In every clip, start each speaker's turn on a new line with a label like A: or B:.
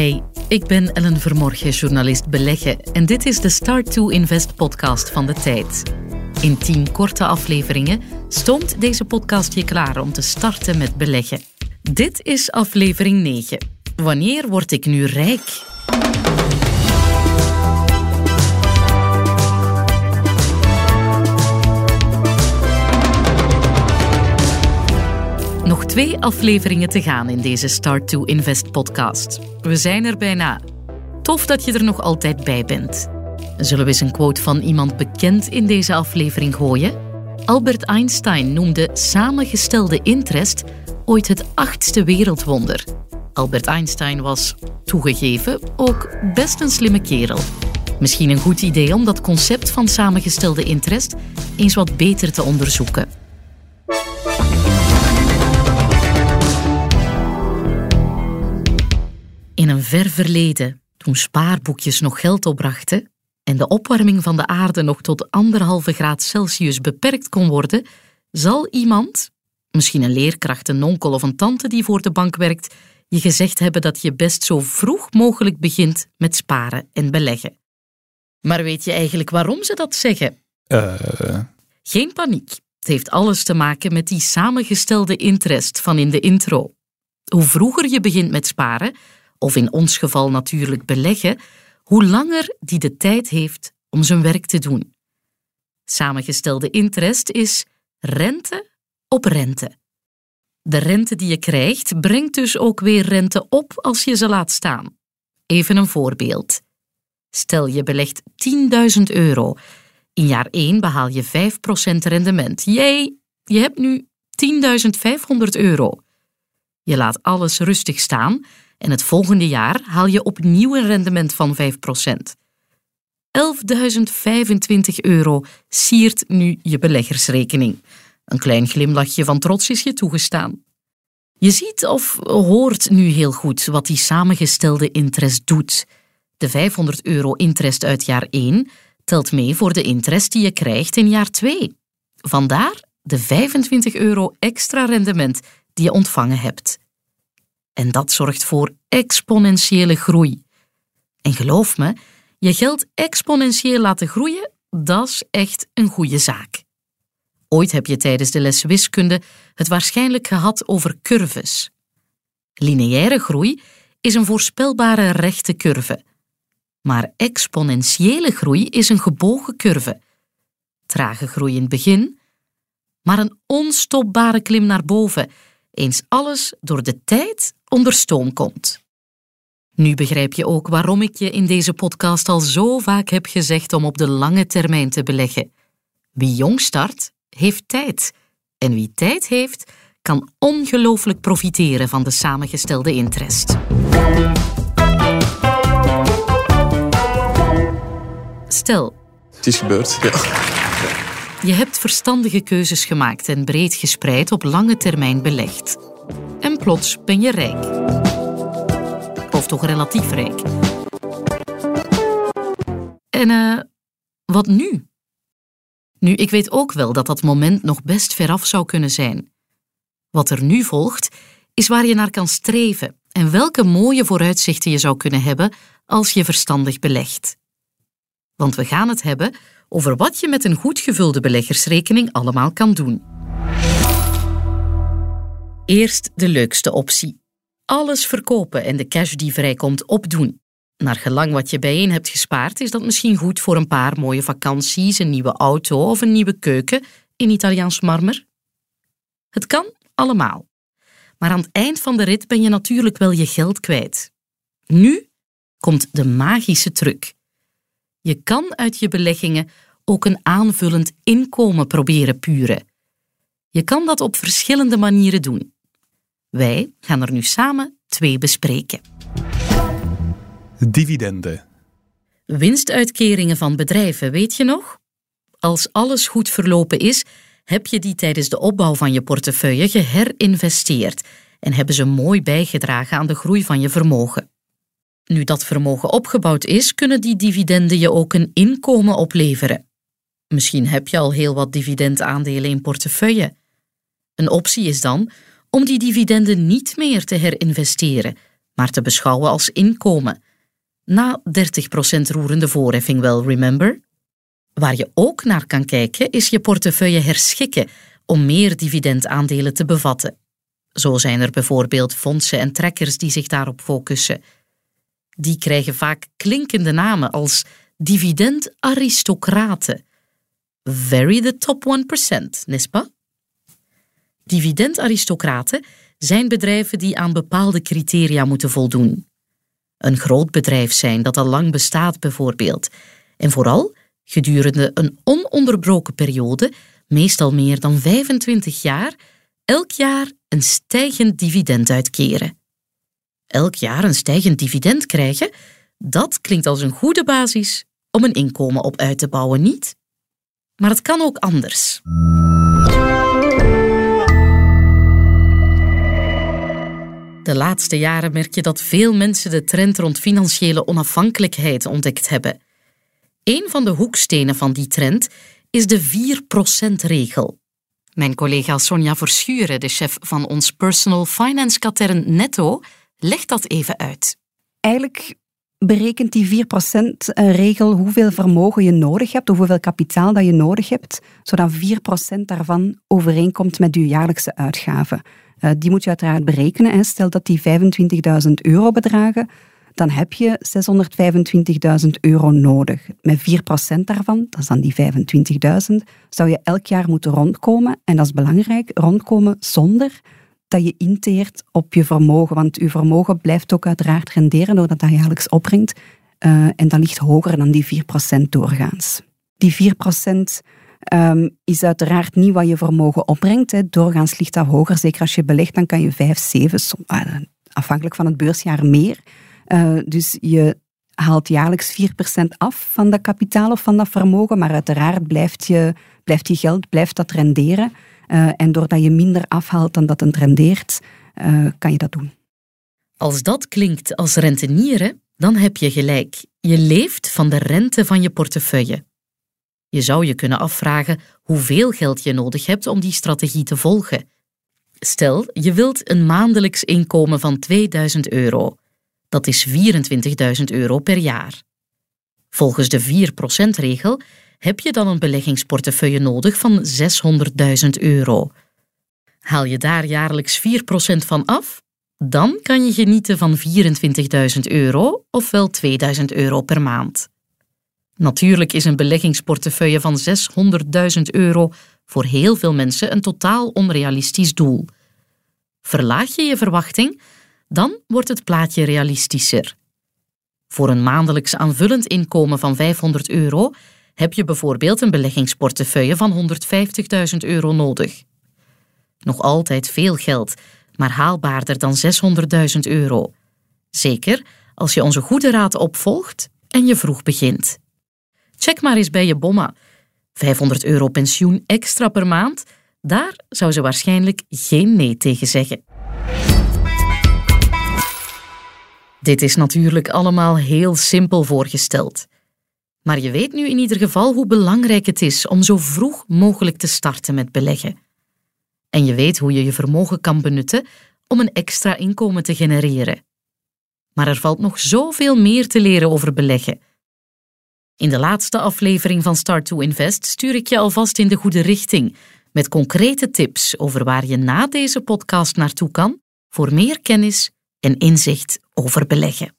A: Hey, ik ben Ellen Vermorgen, journalist beleggen en dit is de Start to Invest podcast van de tijd. In tien korte afleveringen stoomt deze podcast je klaar om te starten met beleggen. Dit is aflevering 9. Wanneer word ik nu rijk? Twee afleveringen te gaan in deze Start to Invest podcast. We zijn er bijna. Tof dat je er nog altijd bij bent. Zullen we eens een quote van iemand bekend in deze aflevering gooien? Albert Einstein noemde samengestelde interest ooit het achtste wereldwonder. Albert Einstein was, toegegeven, ook best een slimme kerel. Misschien een goed idee om dat concept van samengestelde interest eens wat beter te onderzoeken. Ver verleden, toen spaarboekjes nog geld opbrachten en de opwarming van de aarde nog tot anderhalve graad Celsius beperkt kon worden, zal iemand, misschien een leerkracht, een onkel of een tante die voor de bank werkt, je gezegd hebben dat je best zo vroeg mogelijk begint met sparen en beleggen. Maar weet je eigenlijk waarom ze dat zeggen?
B: Uh...
A: Geen paniek. Het heeft alles te maken met die samengestelde interest van in de intro. Hoe vroeger je begint met sparen, of in ons geval natuurlijk beleggen, hoe langer die de tijd heeft om zijn werk te doen. Samengestelde interest is rente op rente. De rente die je krijgt brengt dus ook weer rente op als je ze laat staan. Even een voorbeeld. Stel je belegt 10.000 euro. In jaar 1 behaal je 5% rendement. Jij, je hebt nu 10.500 euro. Je laat alles rustig staan en het volgende jaar haal je opnieuw een rendement van 5%. 11.025 euro siert nu je beleggersrekening. Een klein glimlachje van trots is je toegestaan. Je ziet of hoort nu heel goed wat die samengestelde interest doet. De 500 euro interest uit jaar 1 telt mee voor de interest die je krijgt in jaar 2. Vandaar de 25 euro extra rendement die je ontvangen hebt. En dat zorgt voor exponentiële groei. En geloof me, je geld exponentieel laten groeien, dat is echt een goede zaak. Ooit heb je tijdens de les wiskunde het waarschijnlijk gehad over curves. Lineaire groei is een voorspelbare rechte curve. Maar exponentiële groei is een gebogen curve. Trage groei in het begin, maar een onstopbare klim naar boven, eens alles door de tijd onder stoom komt. Nu begrijp je ook waarom ik je in deze podcast al zo vaak heb gezegd om op de lange termijn te beleggen. Wie jong start, heeft tijd. En wie tijd heeft, kan ongelooflijk profiteren van de samengestelde interest. Stel.
B: Het is gebeurd, ja.
A: Je hebt verstandige keuzes gemaakt en breed gespreid op lange termijn belegd. En plots ben je rijk. Of toch relatief rijk. En uh, wat nu? Nu, ik weet ook wel dat dat moment nog best veraf zou kunnen zijn. Wat er nu volgt, is waar je naar kan streven en welke mooie vooruitzichten je zou kunnen hebben als je verstandig belegt. Want we gaan het hebben over wat je met een goed gevulde beleggersrekening allemaal kan doen. Eerst de leukste optie. Alles verkopen en de cash die vrijkomt opdoen. Naar gelang wat je bijeen hebt gespaard, is dat misschien goed voor een paar mooie vakanties, een nieuwe auto of een nieuwe keuken in Italiaans marmer. Het kan allemaal. Maar aan het eind van de rit ben je natuurlijk wel je geld kwijt. Nu komt de magische truc. Je kan uit je beleggingen ook een aanvullend inkomen proberen puren. Je kan dat op verschillende manieren doen. Wij gaan er nu samen twee bespreken.
B: Dividenden.
A: Winstuitkeringen van bedrijven, weet je nog? Als alles goed verlopen is, heb je die tijdens de opbouw van je portefeuille geherinvesteerd en hebben ze mooi bijgedragen aan de groei van je vermogen. Nu dat vermogen opgebouwd is, kunnen die dividenden je ook een inkomen opleveren. Misschien heb je al heel wat dividendaandelen in portefeuille. Een optie is dan om die dividenden niet meer te herinvesteren, maar te beschouwen als inkomen. Na 30% roerende voorheffing wel, remember? Waar je ook naar kan kijken is je portefeuille herschikken om meer dividendaandelen te bevatten. Zo zijn er bijvoorbeeld fondsen en trekkers die zich daarop focussen. Die krijgen vaak klinkende namen als dividendaristocraten. Very the top 1%, n'est-ce pas? Dividendaristocraten zijn bedrijven die aan bepaalde criteria moeten voldoen. Een groot bedrijf zijn dat al lang bestaat, bijvoorbeeld, en vooral gedurende een ononderbroken periode, meestal meer dan 25 jaar, elk jaar een stijgend dividend uitkeren. Elk jaar een stijgend dividend krijgen, dat klinkt als een goede basis om een inkomen op uit te bouwen, niet? Maar het kan ook anders. De laatste jaren merk je dat veel mensen de trend rond financiële onafhankelijkheid ontdekt hebben. Een van de hoekstenen van die trend is de 4%-regel. Mijn collega Sonja Verschuren, de chef van ons personal finance katern Netto, legt dat even uit.
C: Eigenlijk berekent die 4%-regel hoeveel vermogen je nodig hebt, of hoeveel kapitaal dat je nodig hebt, zodat 4% daarvan overeenkomt met je jaarlijkse uitgaven. Uh, die moet je uiteraard berekenen. Stel dat die 25.000 euro bedragen, dan heb je 625.000 euro nodig. Met 4% daarvan, dat is dan die 25.000, zou je elk jaar moeten rondkomen. En dat is belangrijk, rondkomen zonder dat je inteert op je vermogen. Want je vermogen blijft ook uiteraard renderen doordat dat jaarlijks opbrengt. Uh, en dat ligt hoger dan die 4% doorgaans. Die 4% um, ehm, is uiteraard niet wat je vermogen opbrengt. Hè. Doorgaans ligt dat hoger. Zeker als je belegt, dan kan je 5, 7, uh, afhankelijk van het beursjaar meer. Uh, dus je haalt jaarlijks 4% af van dat kapitaal of van dat vermogen, maar uiteraard blijft je, blijft je geld blijft dat renderen. Uh, en doordat je minder afhaalt dan dat het rendeert, uh, kan je dat doen.
A: Als dat klinkt als rentenieren, dan heb je gelijk. Je leeft van de rente van je portefeuille. Je zou je kunnen afvragen hoeveel geld je nodig hebt om die strategie te volgen. Stel, je wilt een maandelijks inkomen van 2000 euro. Dat is 24.000 euro per jaar. Volgens de 4%-regel heb je dan een beleggingsportefeuille nodig van 600.000 euro. Haal je daar jaarlijks 4% van af, dan kan je genieten van 24.000 euro ofwel 2000 euro per maand. Natuurlijk is een beleggingsportefeuille van 600.000 euro voor heel veel mensen een totaal onrealistisch doel. Verlaag je je verwachting, dan wordt het plaatje realistischer. Voor een maandelijks aanvullend inkomen van 500 euro heb je bijvoorbeeld een beleggingsportefeuille van 150.000 euro nodig. Nog altijd veel geld, maar haalbaarder dan 600.000 euro. Zeker als je onze goede raad opvolgt en je vroeg begint. Check maar eens bij je bomma. 500 euro pensioen extra per maand, daar zou ze waarschijnlijk geen nee tegen zeggen. Dit is natuurlijk allemaal heel simpel voorgesteld. Maar je weet nu in ieder geval hoe belangrijk het is om zo vroeg mogelijk te starten met beleggen. En je weet hoe je je vermogen kan benutten om een extra inkomen te genereren. Maar er valt nog zoveel meer te leren over beleggen. In de laatste aflevering van Start to Invest stuur ik je alvast in de goede richting met concrete tips over waar je na deze podcast naartoe kan voor meer kennis en inzicht over beleggen.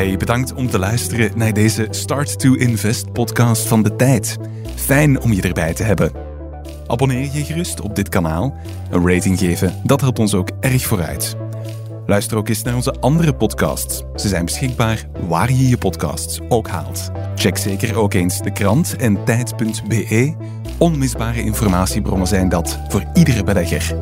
D: Bedankt om te luisteren naar deze Start to Invest podcast van de tijd. Fijn om je erbij te hebben. Abonneer je gerust op dit kanaal. Een rating geven, dat helpt ons ook erg vooruit. Luister ook eens naar onze andere podcasts. Ze zijn beschikbaar waar je je podcasts ook haalt. Check zeker ook eens de krant en tijd.be. Onmisbare informatiebronnen zijn dat voor iedere belegger.